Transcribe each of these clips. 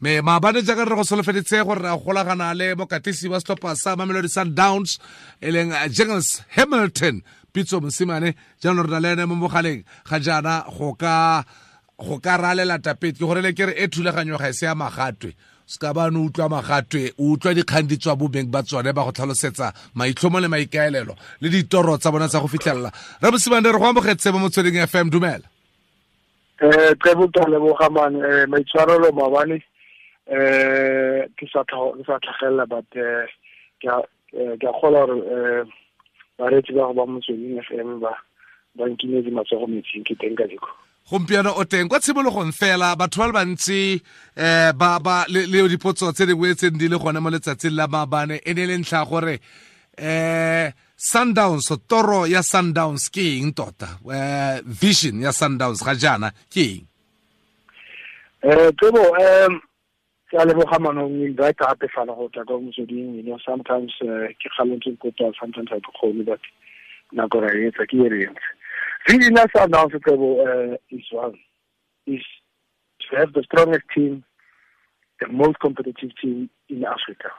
me maabane jaaka re go solofeditse gore re a golagana le mokatisi wa setlhopha sa mamelodi sundowns e leng jengels hamilton pitso mosimane. Jaanong re na le ene mo mogaleng. Ga jaana go ka go ka ralela tapete. Ke gorele ke re e thulaganyo ga e se ya magatwe. Se ka bane utlwa magatwe o utlwa dikgang di tswa bobeng ba tsone ba go tlhalosetsa maitlhomo le maikaelelo le ditoro tsa bona tsa go fitlhelela. Re mosimane re go amogetse mo motsweding fm dumela. Um qebo ka leboga um eh maitshwarelo mabane eh ke sa tlhagelela but eh ke ke kgola gore eh baretsi ba go ba motsweding FM ba ba di matsogo metsing ke teng ka diko gompieno o teng kwa tshimologong fela batho ba le bantsi um ba ba le dipotso tse dingwe tse di le gone mo letsatsing la maabane e ne le ntlha gore um sundowns toro ya sundowns ke eng tota? Um vision ya sundowns ga jaana ke eng? Eh tsebo um ke a leboga manong invite gape fana go tla motsweding you know sometimes uh, ke galentse kota sometimes ha ke kgone but nako ra etsa ke e re entse. Tsebo uh, is one is to have the strongest team the most competitive team in Africa.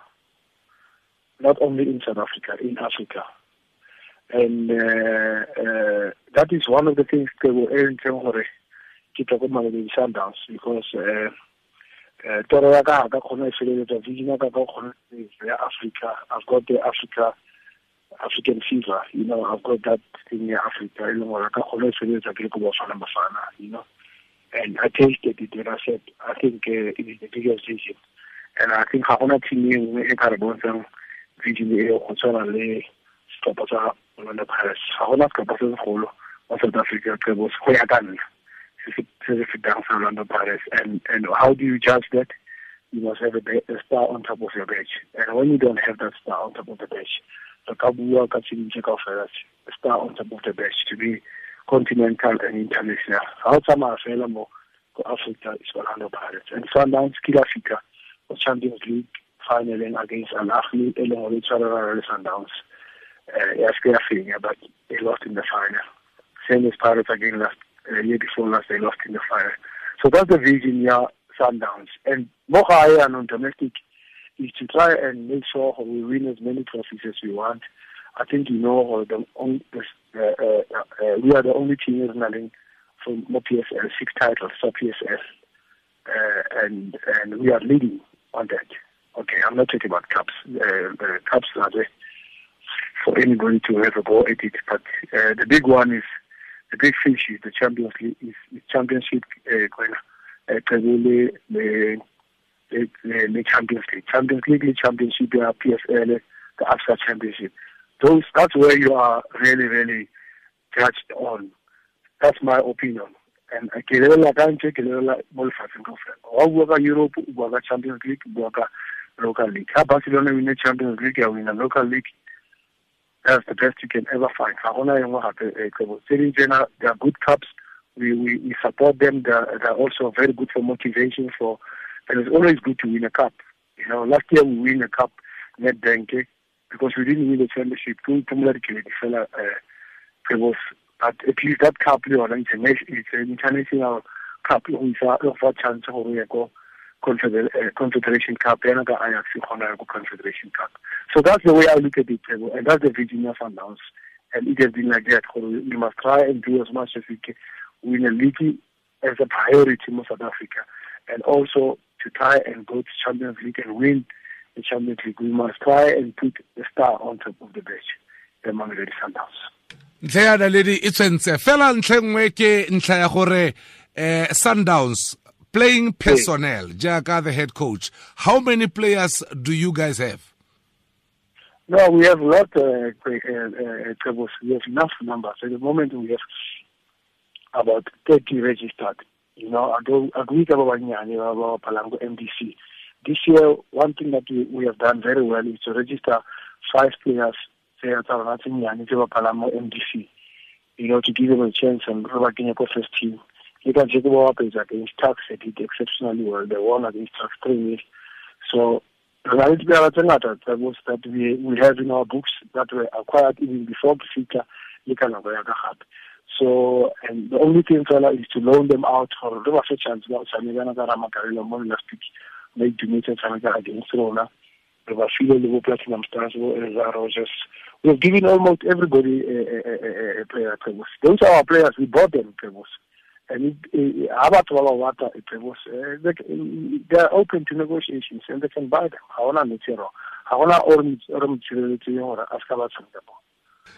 Not only in South Africa in Africa. And uh, uh, that is one of the things tsebo e ntseng gore ke tla ko Mamelodi Sundowns because uh, toro ya ka ka kgona e feleletsa vision ya ka ka kgona ya Africa I've got the Africa African fever you know I've got that thing ya Africa e leng gore ka kgona e feleletsa ke le ko Bafana Bafana you know. And I tasted it and I said I think uh, it is the biggest vision and I think ga gona team e nngwe e ka re bontshang vision e go tshwana le setlhopha sa Orlando Pirates. Ga gona setlhopha se segolo wa South Africa go ya ka nna se fetang sa Orlando Pirates and and how do you judge that? You must have a, a star on top of your bench. And when you don't have that star on top of the bench re ka bua ka tse dintsi kao fela a star on top of the bench to be continental and international. Ga o tsamaya fela mo Africa is Orlando Pirates. And Sundowns ke la fika Champions League finaleng against Al Ahly e leng gore e tshwarela le Sundowns. Uh, se ya fenya but they lost in the final. Same as Pirates again last uh, year before last they lost in the final so that's the vision yeah Sundowns. And mo gae on domestic is to try and make sure we win as many trophies as we want. I think you know the uh, uh, uh, we are the only team in running from more PSL six titles for PSL uh, and and we are leading on that. Okay I'm not talking about cups uh, cups are there for anybody to have a go at it. But the big one is the big fish is the Champions League is, championship going uh, the, the the the Champions League, Champions League, Championship, the PSL, the ABSA Championship. Those that's where you are really really judged on. That's my opinion. And ke lebelela ka ntse ke lebelela mo lefatsheng europe o bua ka champions league o bua ka local league ha barcelona win champions league ya wina local league that's the best you can ever find. They are good cups. We, we, we support them. They're, they're also very good for motivation. For and it's always good to win a cup. You know, last year we win a cup, Nedbank, because we didn't win the championship. Uh, but at least that cup, you know, it's, an international cup. It's a chance to go Confederation Cup, and Ajax Confederation Cup. So that's the way I look at it, and that's the Virginia Sundowns. And it has been like that. We must try and do as much as we can. Win a league as a priority in South Africa, and also to try and go to Champions League and win the Champions League. We must try and put the star on top of the bench, the Mamelodi Sundowns. ntlha ya naledi e tshwentse fela ntlha nngwe ke ntlha ya gore eh sundowns playing personnel jaaka the head coach. How many players do you guys have? No we have a lot uh, uh, uh, we have enough numbers. At the moment we have about 30 registered you know agree ka ba banyane ba ba palang go MDC this year one thing that we, we have done very well is to register five players tsa rona tse nyane tse ba mo MDC you know to give them a chance and re ba kenye ko first team you can check about up against Tuks they did exceptionally well they won against Tuks three years so reality that we we have in our books that were acquired even before Pfika so and the only thing fella is to loan them out for the chance about Sanigana Ramakarilo last week ba itumetse tshameka against rona re ba file le bo platinum stars Elza Rogers we've given almost everybody a, a, a, a player those are our players we bought them Pebos. and it, abatwala water it was uh, they, they are open to negotiations and they can buy them. Haona mitiro. Haona orange orange chiro chiro ora askabatsunga.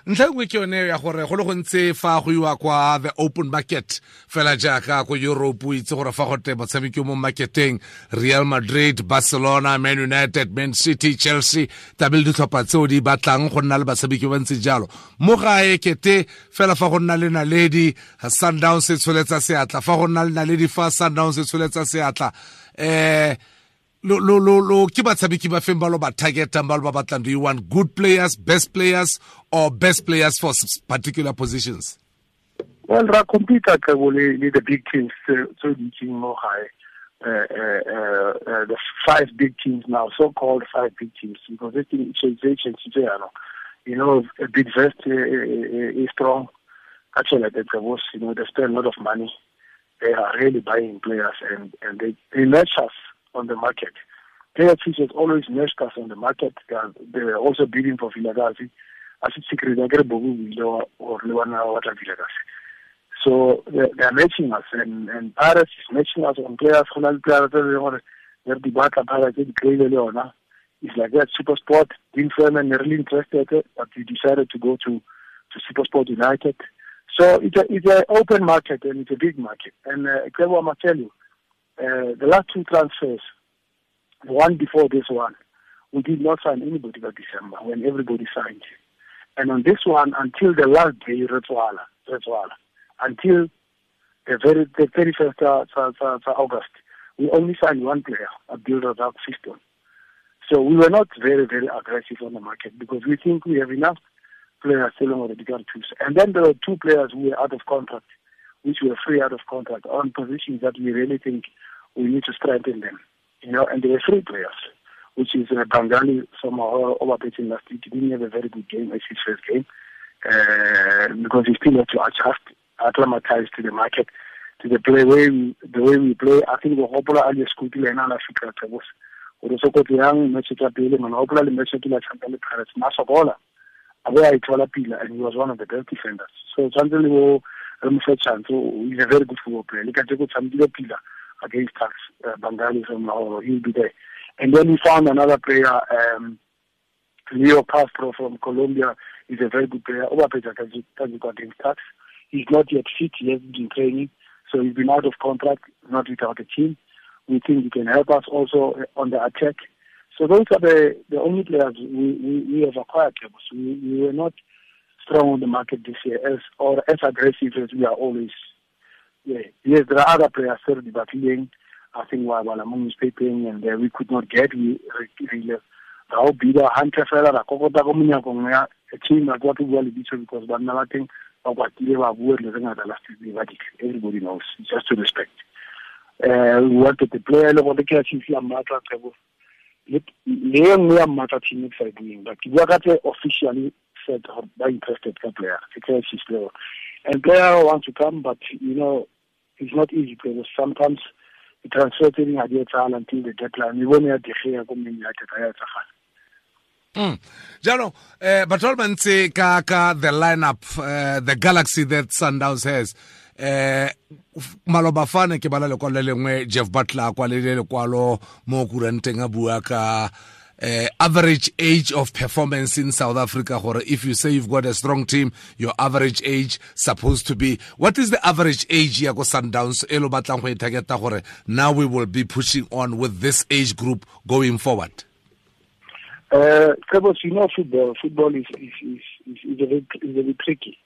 Ntlha engwe ke yone ya gore go le go ntse fa go iwa kwa the open market fela jaaka ko europe o itse gore fa gote motshameki mo marketeng real madrid barcelona man united man city chelsea tabele ditlhopha tseo di batlang go nna le batshameki ba ntse jalo. Mo gae kete fela fa go nna le naledi sundown se tsholetsa seatla. Fa go nna le naledi fa sundown se tsholetsa seatla eh lo lo lo lo ke batshameki ba feng ba lo ba targetang ba lo ba batlang? Do you want good players best players or best players for particular positions? Well ra compete ka le the big teams so di team mo high uh, uh, uh, the five big teams now so called five big teams because this thing is agency you know a big vest is strong. Actually the was you know they spend a lot of money. They are really buying players and and they they match us on the market. KFC has always matched us on the market. They are, they are also bidding for Vilakazi. As it's secret, I get a bogu or Lewana or Vilakazi. So they, are matching us, and and Paris is matching us on players. Holland players, they're the Baka Paris, the Crazy Leona. It's like that. Super Sport, Dean Furman, really interested, but he decided to go to to Super Sport United. So it's a it's an open market and it's a big market. And uh, I must tell you, uh, the last two transfers, the one before this one, we did not sign anybody by December when everybody signed. And on this one, until the last day, Retswala, Retswala, until the very the 31st of, of, of August, we only signed one player, Abdul Razak Fiston. So we were not very, very aggressive on the market because we think we have enough players selling already got two. And then there were two players who were out of contract, which were free out of contract on positions that we really think we need to strengthen them. You know, and they are three players, which is uh, Bangali our overbeating last week. He didn't have a very good game as his first game uh, because he still had to adjust, acclimatize to the market, to the play way we, the way we play. I think hopola ali skuti le na la fika tabos. Ore sokoti yang match tsa pele mana hopola le match tla champion le Pirates ma sokola. Abe a ithola pila and he was one of the best defenders. So tshwantse le re mo fe chance. He's a very good football player. Le ka tse go tshamekile pila against us, uh, Bangali from Lahore. He'll be there. And then we found another player, um, Leo Castro from Colombia. He's a very good player. Obapeta Kazuka against us. He's not yet fit. He hasn't been training. So he's been out of contract, not without a team. We think he can help us also on the attack. So those are the, the only players we, we, we have acquired. We, we were not strong on the market this year as or as aggressive as we are always yeah. Yes, there are other players still debating. I think while Balamong is papering and uh, we could not get, we really ra o bida hantle fela ra kokota ko monyakong ya team ra kwa bua le bitso because banna ba teng ba kwatile ba bua le re ngata last week ba everybody knows just to respect uh, we wanted the player le gore ke ya chief ya mmatla tsebo le e nngwe ya mmatla team e sa doing but ke bua ka tse officially said ba interested ka player because she's chief and player wants to come but you know it's not easy because sometimes the transfer thing nga di until the deadline e bone ya degea ko mmeng ya teta ya etsagala Mm. Jano, uh, but all man say ka, ka the lineup, uh, the galaxy that Sundowns has. Uh, maloba fane ke bala lekwalo le lengwe jeff butler kwa le lekwalo mo kuranteng a bua ka uh, average age of performance in South Africa. Or if you say you've got a strong team, your average age supposed to be what is the average age ya go Sundowns? Now we will be pushing on with this age group going forward. Uh, you know football. Football is is is, is, is, a, bit, is a bit tricky.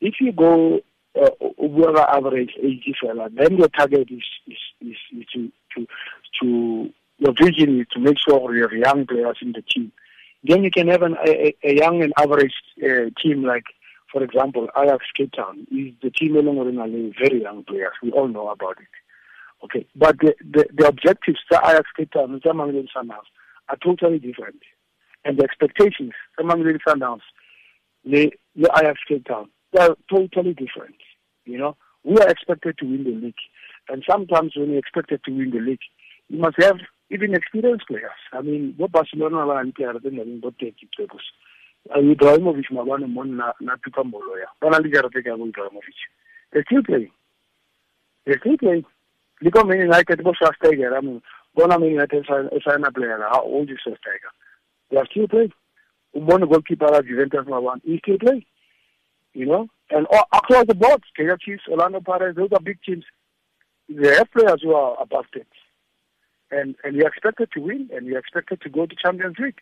If you go uh, over average age then your target is is, is, is to to to your vision is to make sure you have young players in the team. Then you can have an, a, a young and average uh, team like, for example, Ajax Cape Town is the team along with very young players. We all know about it. Okay, but the the, the objectives that Ajax Cape Town and Mamelodi Sundowns are totally different, and the expectations Mamelodi Sundowns, the the Ajax Cape Town, they are totally different. You know, we are expected to win the league, and sometimes when you're expected to win the league, you must have even experienced players. I mean, bo Barcelona ba ntle re teng uh, le bo 30 players. Ibrahimovic mabane mo na na pipa molo ya. Bona le jara teka go Ibrahimovic. They're still playing. They're still playing. Look how many United bo Schweinsteiger. I mean, bona Man United sign a player. How old is Schweinsteiger? They are still playing. Umbone goalkeeper of Juventus mabane. He still playing. You know, and all, across the board, Kaizer Chiefs, Orlando Pirates, those are big teams. They have players who are above it and and you're expected to win and you're expected to go to Champions League.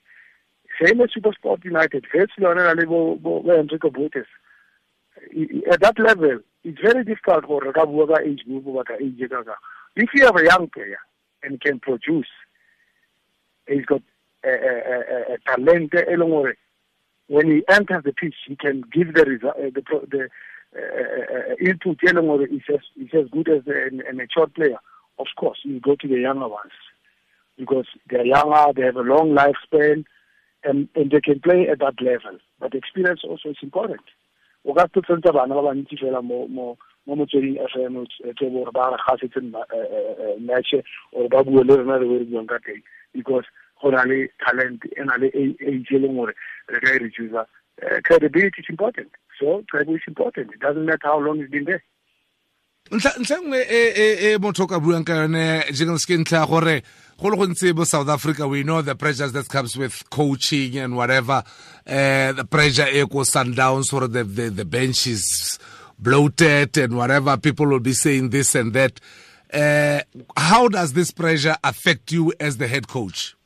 Same as Supersport United. At that level, it's very difficult for a age group or age If you have a young player and can produce, he's got a, talent, eh, when he enters the pitch, he can give the result, uh, the, the uh, input, as, as good as a, a mature player of course, you go to the younger ones because they're younger, they have a long lifespan, and, and they can play at that level. But experience also is important. o ka tsentse bana ba bantsi fela mo mo mo motsweding fm tse bo ba re gasetse eh, eh, eh, match or ba bue le rena re re buang ka teng. Because go na le talent e na le age e leng gore re ka e reducer credibility is important. So credibility is important. It doesn't matter how long it's been there ntlha nngwe e, motho ka buang ka yone jingles ke ntlha gore go le gontsi bo south africa we know the pressures that comes with coaching and whatever uh, the pressure e ko sundowns gore the, the, the bench is bloated and whatever people will be saying this and that. Uh, how does this pressure affect you as the head coach?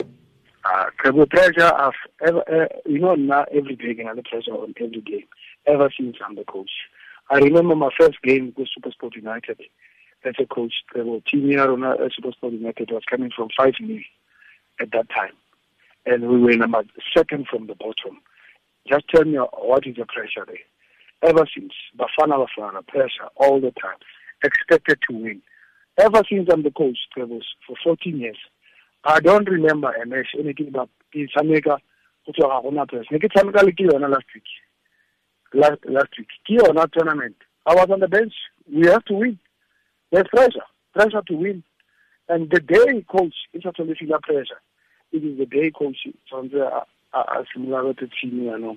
Uh, the pressure of uh, you know not every day can have the pressure on every game. Ever since I'm the coach I remember my first game with Supersport United as a coach. The team here on uh, Supersport United was coming from 5 nil at that time. And we were number second from the bottom. Just tell me what is the pressure there. Ever since, Bafana Bafana, pressure all the time, expected to win. Ever since I'm the coach, Trevor, for 14 years, I don't remember a match, anything but Sameka, go tswa ga gona press ne ke tshameka le ke yona last week last last week. Key or not tournament. I was on the bench. We have to win. There's pressure. Pressure to win. And the day coach is actually feel pressure. It is the day coach from the a similar to team you know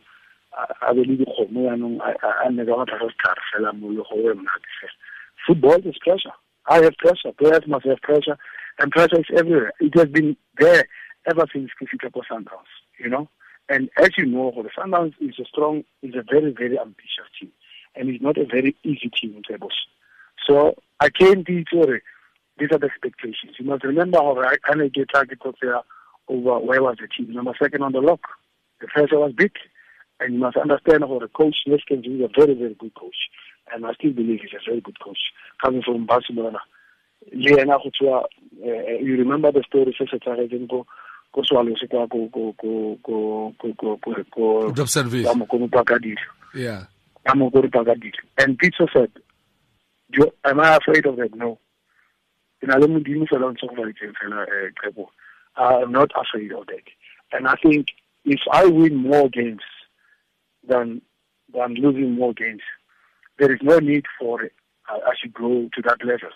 a be le dikgomo yaanong a nne ka batla go star fela mo le go we monate fela football is pressure i have pressure players must have pressure and pressure is everywhere it has been there ever since ke fitlha ko you know and as you know, the Sundowns is a strong, is a very, very ambitious team. And it's not a very easy team in Trebos. So to These are the expectations. You must remember how I kind of get target there over where was the team. Number second on the lock. The first was big. And you must understand how the coach, Neeskens, is a very, very good coach. And I still believe he's a very good coach. Coming from Barcelona. Uh, uh, you remember the story, ko kuswalosi kwa ko ko ko ko ko ko ko job service ba mo ko mpaka dijo. Yeah. Ba mo ko mpaka dijo. And pizza said you am i afraid of that no. Ina le mo dimo fela ntse go ba itse fela eh qebo i'm not afraid of that. And i think if i win more games than than losing more games there is no need for it. as you grow to that level.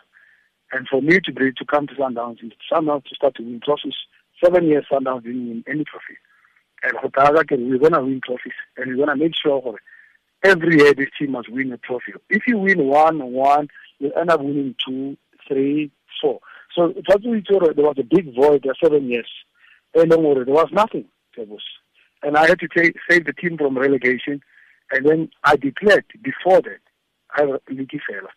And for me to be, to come to Sundowns and somehow to start to win trophies seven years Sundowns didn't win any trophy. And we're going to win trophies. And we're to make sure every year this team must win a trophy. If you win one, one, you end up winning two, three, four. So there was a big void there seven years. And there was nothing. There was And I had to take, save the team from relegation. And then I declared before that, I have a league fella.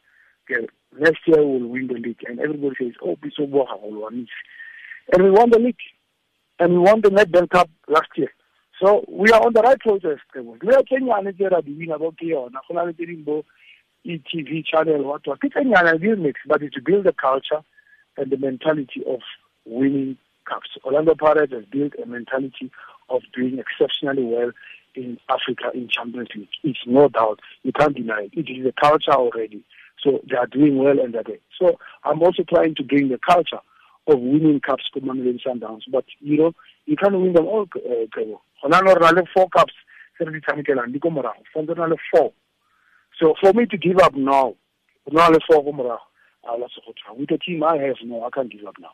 Okay, next year we'll win the league. And everybody says, oh, Biso Boha, and we won the league and we won the Nedbank Cup last year. So we are on the right process. We are kenyane tse ra di wina bo ke yona go na e-TV channel what what ke tsenyana di mix but it's to build the culture and the mentality of winning cups. Orlando Pirates has built a mentality of doing exceptionally well in Africa in Champions League. It's no doubt. You can't deny it. It is a culture already. So they are doing well and they're there. So I'm also trying to bring the culture of winning cups ko Mamelodi Sundowns. But you know you can't win them all uh, Kebo. Gona no re le four cups se re di tshamekelang di ko morago four. So for me to give up now go na le four ko a la with the team I have no I can't give up now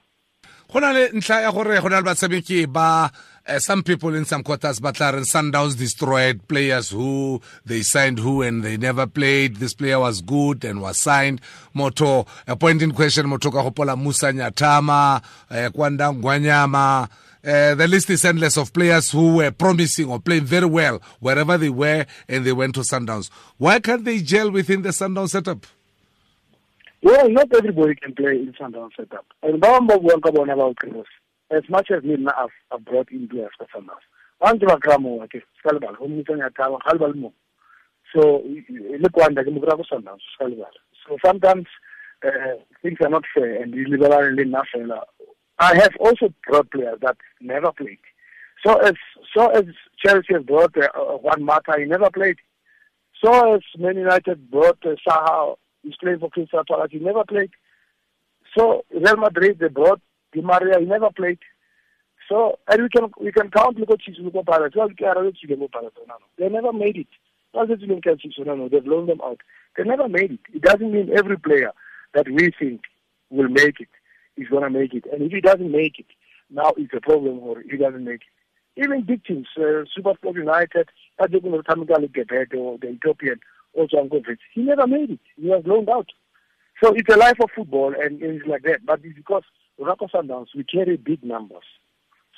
go le ntlha ya gore le batshameki ba uh, some people in some quarters but Sundowns destroyed players who they signed who and they never played this player was good and was signed moto a point in question moto ka gopola Musa Nyatama uh, Kwanda Ngwanyama uh, the list is endless of players who were promising or playing very well wherever they were and they went to Sundowns. Why can't they gel within the Sundown setup? Well, not everybody can play in Sundown setup. And as much as me I've, I've brought in players for Sundowns. One to Gramo, okay, Scalabal, whom you can So, look one that you Sundowns, Scalabal. So sometimes uh, things are not fair and you liberal enough. I have also brought players that never played. So as so as Chelsea has brought uh, Juan Mata, he never played. So as Man United brought uh, Saha, he's playing for Crystal Palace, he never played. So Real Madrid, they brought Di Maria, he never played. So and we can we can count Luko Chizuko Palace. They never made it. Can they've loaned them out. They never made it. It doesn't mean every player that we think will make it is going to make it. And if he doesn't make it, now it's a problem or he doesn't make it. Even big teams, uh, Supersport United, particularly Tamikali Gebet or the Ethiopian, also Ankovic, he never made it. He was loaned out. So it's a life of football and it's like that. But it's because Rako Sundowns, we carry big numbers.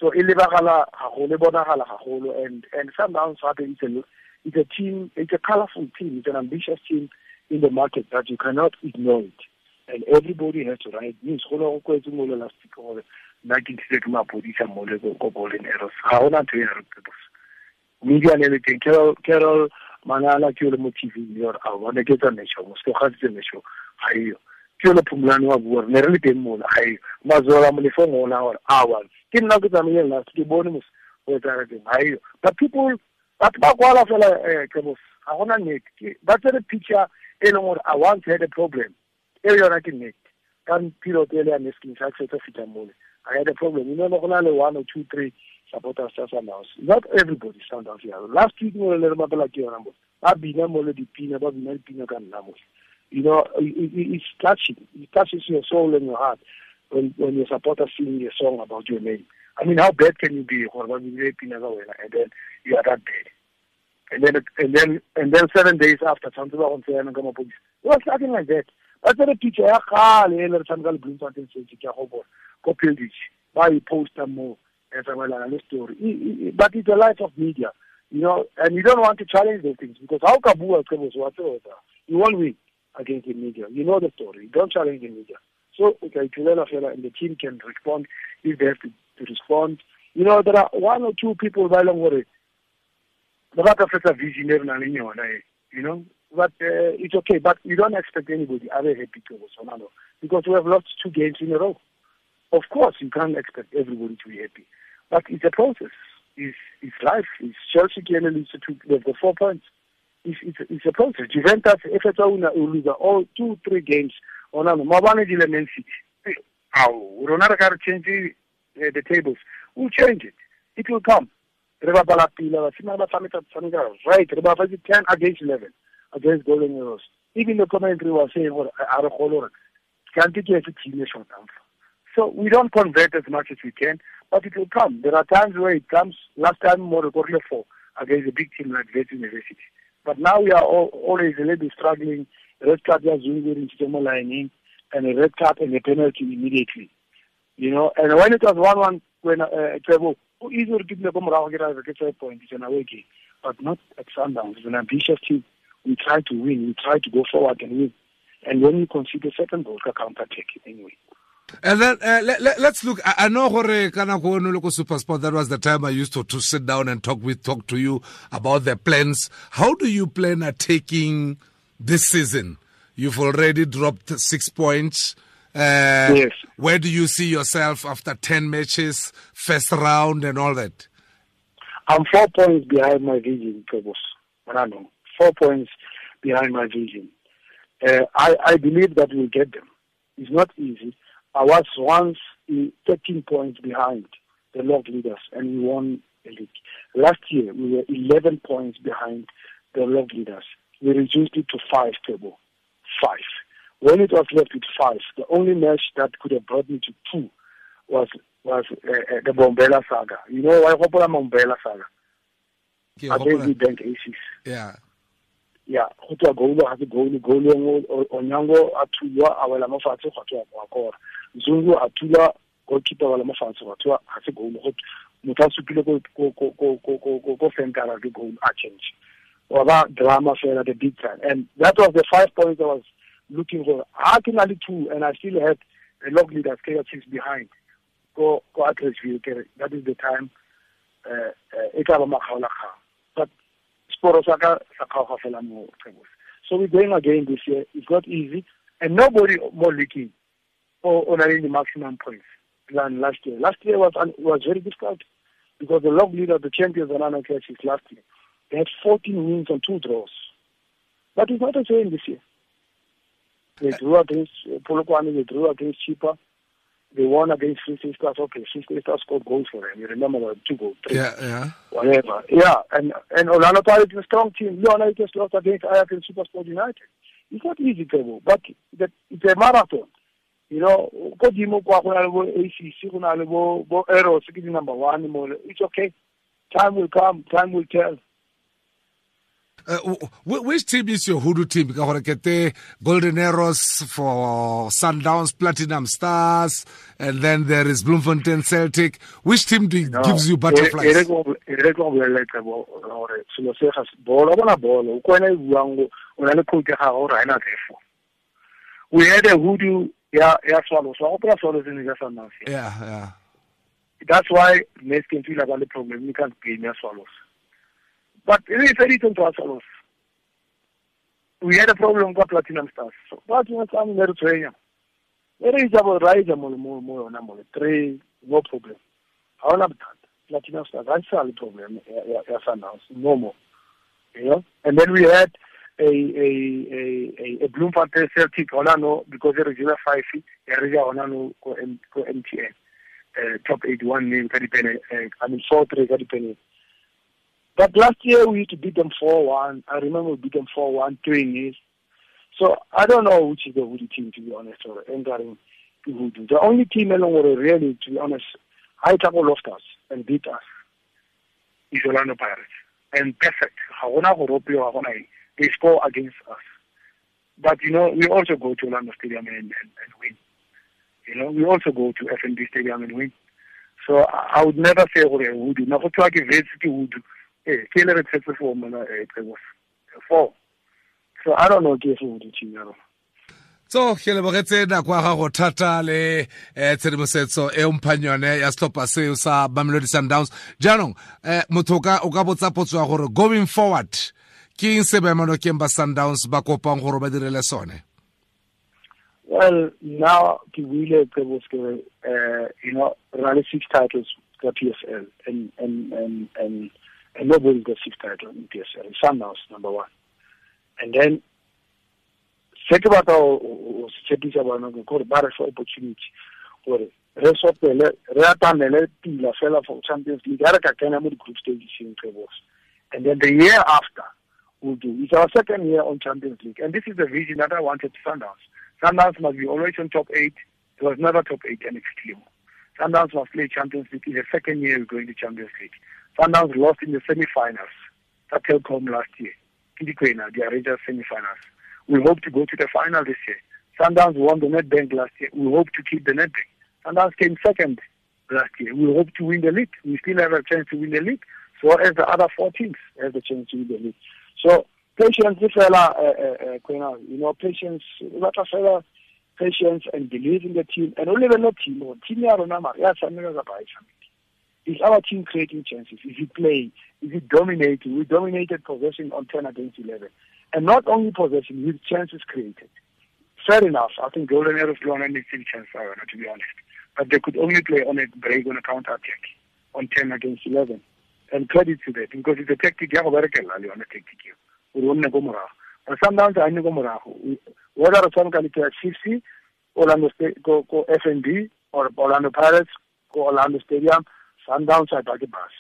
So ilibagala haholo, bonagala haholo, and and Sundowns it's a it's a team, it's a colorful team, it's an ambitious team in the market that you cannot ignore it. And everybody has to write news go go kwetse mo le last week gore nna ke ntshitse ke mapodisa mo le re media teng carol manala ke le mo tv or a bone ke tsa nesho mo se ga tse nesho ga iyo ke le phumulane wa bua ne re le teng mola ga iyo mazola mo lefong ona gore a wa ke nna ke tsamaye last ke bone mo o tsa re teng. Ga iyo but people batho ba kwala fela eh ke bo ga gona net ba tsere picture e leng gore i once had a problem e yona ke net. Ka period e le ya nesking sa tshetse fita mole i had a problem. You know le one or two three supporters tsa Sundowns not everybody Sundowns ya last week mo le re mapela ke yona mo ba bina mo le dipina ba bina dipina ka you know it's touching. It touches your soul and your heart when when your supporters sing a song about your name. I mean how bad can you be? Gore ba bina dipina ka wena and then you are that bad. And then and then and then seven days after tshwanetse ba go ntse yana ka mapodisa. It was nothing like that. Ba tsere picture ya gale e le re tshameka le bloemfontein bona ko pildage ba e posta mo e tsamaelana le story. But it's a life of media you know and you don't want to challenge those things because how ka bua qebose wa tseba you won't win against the media. You know the story. Don't challenge the media. So o ka ithulela fela and the team can respond if they have to, to respond. You know there are one or two people e gore ba ba ka fetsa vision you know. But uh, it's okay. But you don't expect anybody other happy to Bolsonaro because we have lost two games in a row. Of course, you can't expect everybody to be happy, but it's a process. It's, it's life. It's Chelsea clearly leads to they've got four points. It's, it's, it's a process. Juventus, owner, will lose all two, three games. On a Mabane Dile Man don't have to change the, uh, the tables. We'll change it. It will come. Re right. Re fa 10 against 11 against Golden. Even the commentary was saying, well, can't get a team short So we don't convert as much as we can, but it will come. There are times where it comes. Last time, more quarter four against a big team like West University. But now we are all, always a little bit struggling. Red card just into lining, and a red card and a penalty immediately. You know, and when it was one-one, when uh, Trevor, who easily give me a get point, it's an away game, but not at Sundowns. It's an ambitious team we try to win, we try to go forward and win. And when you concede a second goal, counter attack anyway. And then uh, let, let, us look. I, I know Hore Kanako Local Super Sport. That was the time I used to, to sit down and talk with talk to you about the plans. How do you plan on taking this season? You've already dropped six points. Uh, yes. Where do you see yourself after ten matches, first round, and all that? I'm four points behind my vision, Kobos. Manano four points behind my vision. Uh, I, I believe that we'll get them. It's not easy. I was once 13 points behind the log leaders and we won the league. Last year we were 11 points behind the log leaders. We reduced it to five table. Five. When it was left with five, the only match that could have brought me to two was was uh, uh, the Bombela saga. You know why Hopola Bombela saga? Ke I think bank aces. yeah Yeah, go tswa goal ga se goal goal Onyango a thulwa a wela mo fatshe go tswa kwa kora zungu a thula goalkeeper wa le mofatshe wa thua ga se goal motho a supile ko fenkara ke goal a change. Wa ba drama fela the big time. And that was the five points i was looking for. Ha ke na le two and i still had a log leaders ke six behind. Ko ko atresview that is the time uh, uh, e tla ba makgaolakgang but sporo sa ka sa kgaoga fela mo so we're going again this year. It's not easy and nobody more leaking or on the maximum points than last year. Last year was was very difficult because the log leader, the champions, and Anna Classics last year, they had 14 wins and two draws. But it's not the same this year. They drew against uh, Polokwane, they drew against Chippa, they won against Free State Stars. Okay, Free State Stars scored goals for them. You remember the two goals, three yeah yeah whatever. Yeah, and and Orlando Pirates is a strong team. Leona just lost against Ajax and Supersport United. It's not easy, Tebo, but that it's a marathon. You know, ko dimo kwa go na le bo ACC go na le bo bo Arrows ke di number 1 mo. It's okay. Time will come, time will tell. Uh, wh- wh- which team is your hoodoo team? Ka gore ke te Golden Arrows for Sundowns, Platinum Stars, and then there is Bloemfontein Celtic. Which team do, No, gives you butterflies? go e re go Tebo gore selo se ga bolo bona bolo. Buang go o na le coach ga go. We had a hoodoo ya Swallows. Wa go pela Swallows in the Sundowns. Yeah, yeah. That's why Messi can feel about the problem. You can't play near Swallows. But it is very different to Swallows. We had a problem with Platinum Stars. So Platinum Stars in Eritrea. There is about rise number three, no problem. How not that? Platinum Stars, that's the problem. Yes, announced no more. You know, and then we had a a a a, a Bloemfontein Celtic. Hola no, because there is a five. There is a hola no M- go MTN uh, top 81 name ka dipene uh, I mean 4 3 ka dipene but last year we to beat them 4-1 I remember we beat them 4-1 doing this so I don't know which is the Hoodoo team to be honest or entering the Hoodoo the only team along with really to be honest high tackle lost us and beat us is Orlando Pirates and perfect ha gona go ropiwa gona eng. They score against us but you know we also go to Orlando Stadium and, and, and win you know, we also go to FNB Stadium and win. So I, I would never say gore Hoodoo. Na go tswa ke Wits ke Hoodoo. Eh, ke le re eh. Four. So I don't know ke se would do ya rona. so ke lebogetse nako ya gago thata le eh, tshedimosetso e eh, omphang yone ya setlhopha seo sa mamelodi sundowns jaanong um motho o ka botsa potso ya gore going forward ke eng se baemanokeng ba sundowns ba kopang gore ba direle sone Well, now ke buile Xebos ke uh you know, rally six titles ka PSL and and and and got six titles in PSL. Sundowns number one. And then se ke batla o se tshepisa bana ke gore ba re fa opportunity gore re sopele re atamele pila fela for champions league ya re ka kena mo di-group stages in Xebos. and then the year after we'll do it's our second year on champions league and this is the vision that i wanted sundowns sundowns must be always on top eight it was never top eight and it's sundowns must play champions league in the second year we're going to champions league sundowns lost in the semi-finals at Telkom last year Kidikwena, the Rangers semi-finals we hope to go to the final this year. Sundowns won the Nedbank last year. We hope to keep the Nedbank. Sundowns came second last year. We hope to win the league. We still have a chance to win the league. So as the other four teams have the chance to win the league. So patience, this fella, uh, uh, uh, you know, patience, lot of fella, patience and believe in the team. And only the team, or team ya rona mara, ya tshwanela ka ba e. Is our team creating chances? Is it playing? Is it dominating? We dominated possession on 10 against 11. And not only possession, with chances created. Fair enough. I think Golden Arrows have any chance, uh, to be honest. But they could only play on a break, on a counter attack, on 10 against 11. And credit to that, because it's a tactic, ya go berekela le yone tactic eo. Gore o nne ko morago. But sometimes I nne ko morago. Whether re tshameka le KFC, Orlando Sta- ko, ko FNB, or Orlando Pirates, ko Orlando Stadium, Sundowns are back bus.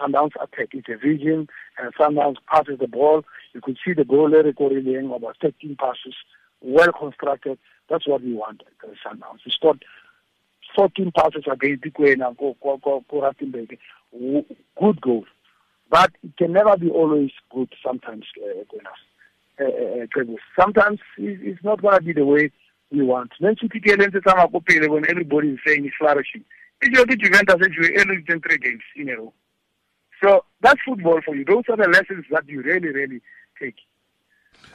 Sundowns attack. It's a vision, and Sundowns passes the ball. You could see the goal there recording about 13 passes, well constructed. That's what we want Sundowns. We scored 14 passes against Dikwena ko Rustenburg. Good goal. But it can never be always good sometimes, uh, uh, uh, Sometimes it's not going to be the way we want. When everybody is saying it's flourishing. It's your Juventus every three games in a row. So that's football for you. Those are the lessons that you really, really take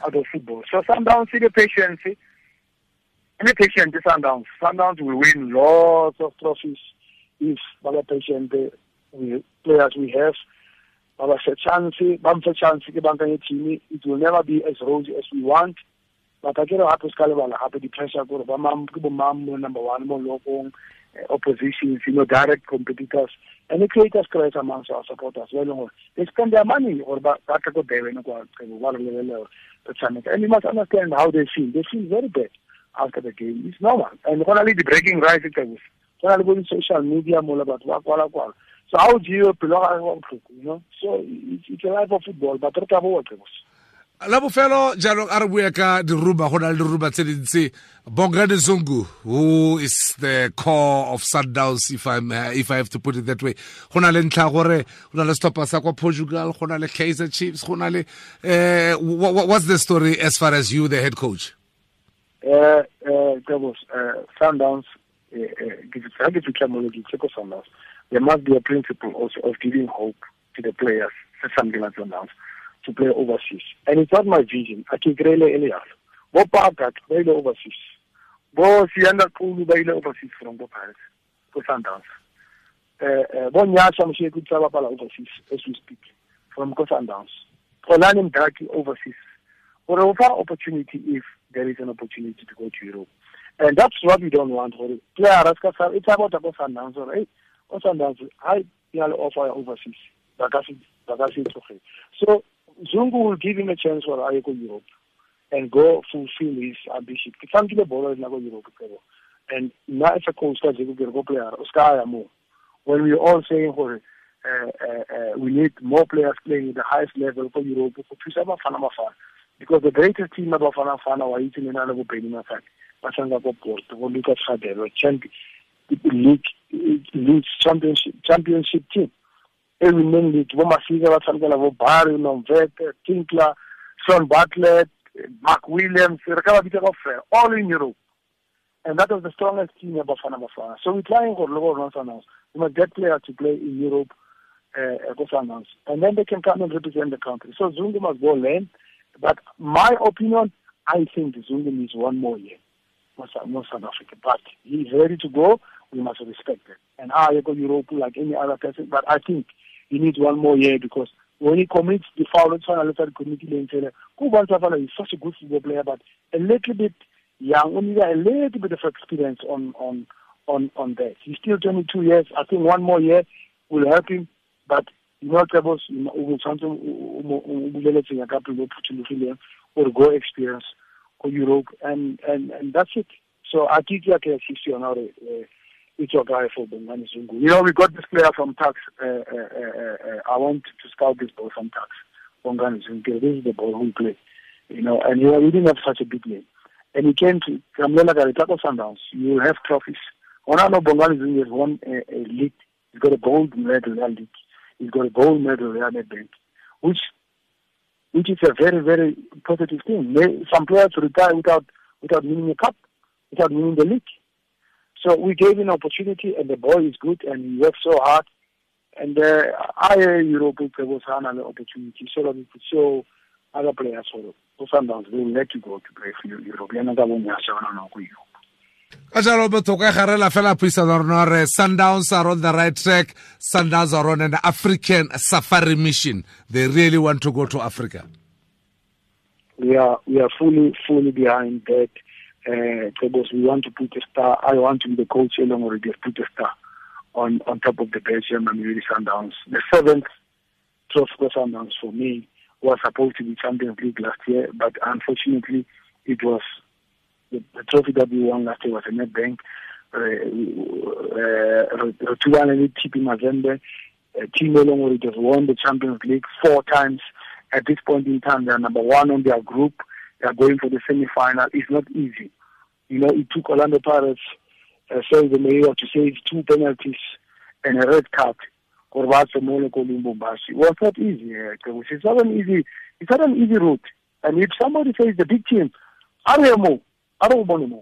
out of football. So Sundowns, see the patience. Any patient, the Sundowns. Will win lots of trophies if patient we players we have. Baba se chance, bamfa chance ke banka team. It will never be as rosy as we want. But I get a happy scalable, happy the pressure go ba mam ke bo mam number 1 mo lokong eh, oppositions, you know, direct competitors. And the creators create amongst our supporters. Well, they spend their money or ba ba go there when go go and you must understand how they feel. They feel very bad after the game. It's normal. And only the breaking rights it was. Only going social media more about what kwala kwala. So how do you you know? So it's, it's a life of football, but what about it la bofelo jaanong a re bue ka diruba go na le diruba tse dintsi bongani zungu who is the core of sundowns if, I'm, uh, if i have to put it that way go na le ntlha gore go na le stopper sa kwa portugal go na le kaiser chiefs go na le uh, what's the story as far as you the head coach uh, uh, uh, sundowns uh, uh, there must be a principle also of giving hope to the players something like sundowns to play overseas. And it's not my vision. I ele yalo. Bo Pakat ba ile overseas. Bo Siyanda Xulu ile overseas from the Paris. For Sundowns. Eh eh bo Nyasha Mushekwi tsaba bala overseas as we speak from Sundowns. Kolani Mdaki overseas. For offer opportunity if there is an opportunity to go to Europe. And that's what we don't want. Player it's about about Sundowns or hey, Sundowns I yalo offer overseas. So Zungu will give him a chance for aye go Europe and go fulfill his ambition. Ke tlankile bolo na go Europe. And now as a coach Zungu ke go player o ska ya. When we all saying uh, uh, uh, we need more players playing at the highest level for Europe for thusa bafana bafana because the greatest team about Fana Fana wa itse nena le bopedi mafaka ba sanga go Porto go Lucas Radebe champion league league championship team. Emineng league bo masika ba tshamekela bo barry nomvete tinkler shaun bartlett mark williams re ka ba all in europe. And that was the strongest team ya bafana bafana. So we're trying gore le sundowns we must get players to play in europe uh, and then they can come and represent the country. So zungu must go learn but my opinion i think zungu needs one more year North South Africa. But he's ready to go. We must respect it. And I go Europe like any other person. But I think he needs one more year because when he commits the foul, it's final letter committee lane Kuban Safala is such a good football player, but a little bit young, only a little bit of experience on on on on that. He's still 22 years. I think one more year will help him, but you know, Trebos, something a couple of or go experience or Europe, and and and that's it. So I think I can assist you on how to. Uh, it's your guy for Bongani Zungu. You know, we got this player from Tuks. Uh, uh, uh, uh, I want to scout this ball from Tuks. Bongani Zungu. This is the ball we play. You know, and you know, we didn't have such a big name. And he came to Kamlela Garitako Sundowns. You have trophies. Ona no Bongani Zungu has won a, a league. He's got a gold medal in that league. He's got a gold medal in the bank, which which is a very, very positive thing. Some players retire without without winning a cup, without winning the league. So we gave him an opportunity, and the boy is good, and he worked so hard. And uh, I Europe was an opportunity so that we could show other players for Sundowns. They will let you go to play for Europe. Sa na go Europe. Ka jalo botoka gare la fela puisano rona re sundowns are on the right track sundowns are on an african safari mission they really want to go to africa we are we are fully fully behind that uh, because we want to put a star. I want to be the coach along already put a star on, on top of the Belgium and really Sundowns. The seventh trophy Sundowns for me was supposed to be Champions League last year, but unfortunately it was the, the trophy that we won last year was a net bank. Nedbank. Rotubane TP Mazembe, team along already has won the Champions League four times. At this point in time, they are number one on their group they are going for the semi-final. It's not easy. You know, it took Orlando Pirates uh, the mayor to save two penalties and a red card gore ba tse mo lekolong bombasi was not easy uh, it's not an easy it's not an easy route and if somebody says the big team a re mo a re o bone mo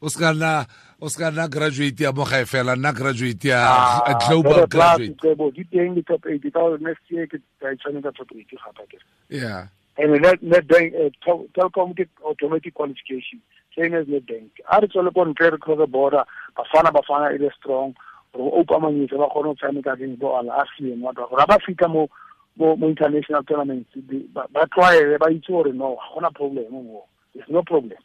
o ska nna o ska na graduate ya mo gae fela nna graduate ya Ah, global graduate go. Di teng di top 80 ka next year ke tla itshwana ka top 80 gape ke. yeah And net net bank uh, telecom ke automatic qualification. Same as net bank. A re tsole ko ntle re cross the border. Bafana bafana e le strong. Re opa manyetse ba kgone go tshameka ke bo ala ASEAN wa ba ba fika mo mo international tournaments ba tlwaele ba itse gore no ga gona problem mo. There's no problem.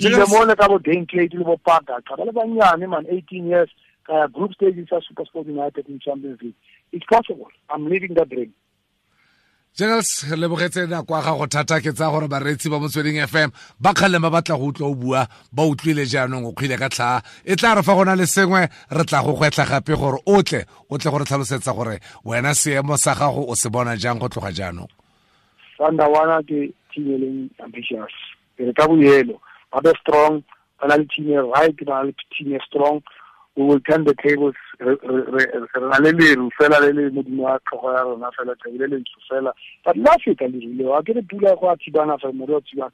Jega- Ile mo le ka bo Dane Clay le bo Paka ka ba le banyane man 18 years ka ya group stages sa Super Sport United in Champions League. It's possible. I'm living that dream. Jingles re lebogetse nako ya gago thata ke tsa gore bareetsi ba motsweding fm ba kgaleng ba batla go utlwa o bua ba utlwile jaanong o kgwile ka tlhaa e tla re fa go na le sengwe re tla go gwetla gape gore o tle o tle gore tlhalosetsa gore wena seemo sa gago o se bona jang go tloga jaanong Sandawana ke team e leng ambitious. Re ka boyelo. Ba be strong, ba na le team e right, ba na le team e strong. We will turn the tables. Re na le leru fela le le modimo wa tlhogo ya rona fela le ntsho fela. But la feta leru leo, a ke re pula go a thibana fa more o thibana.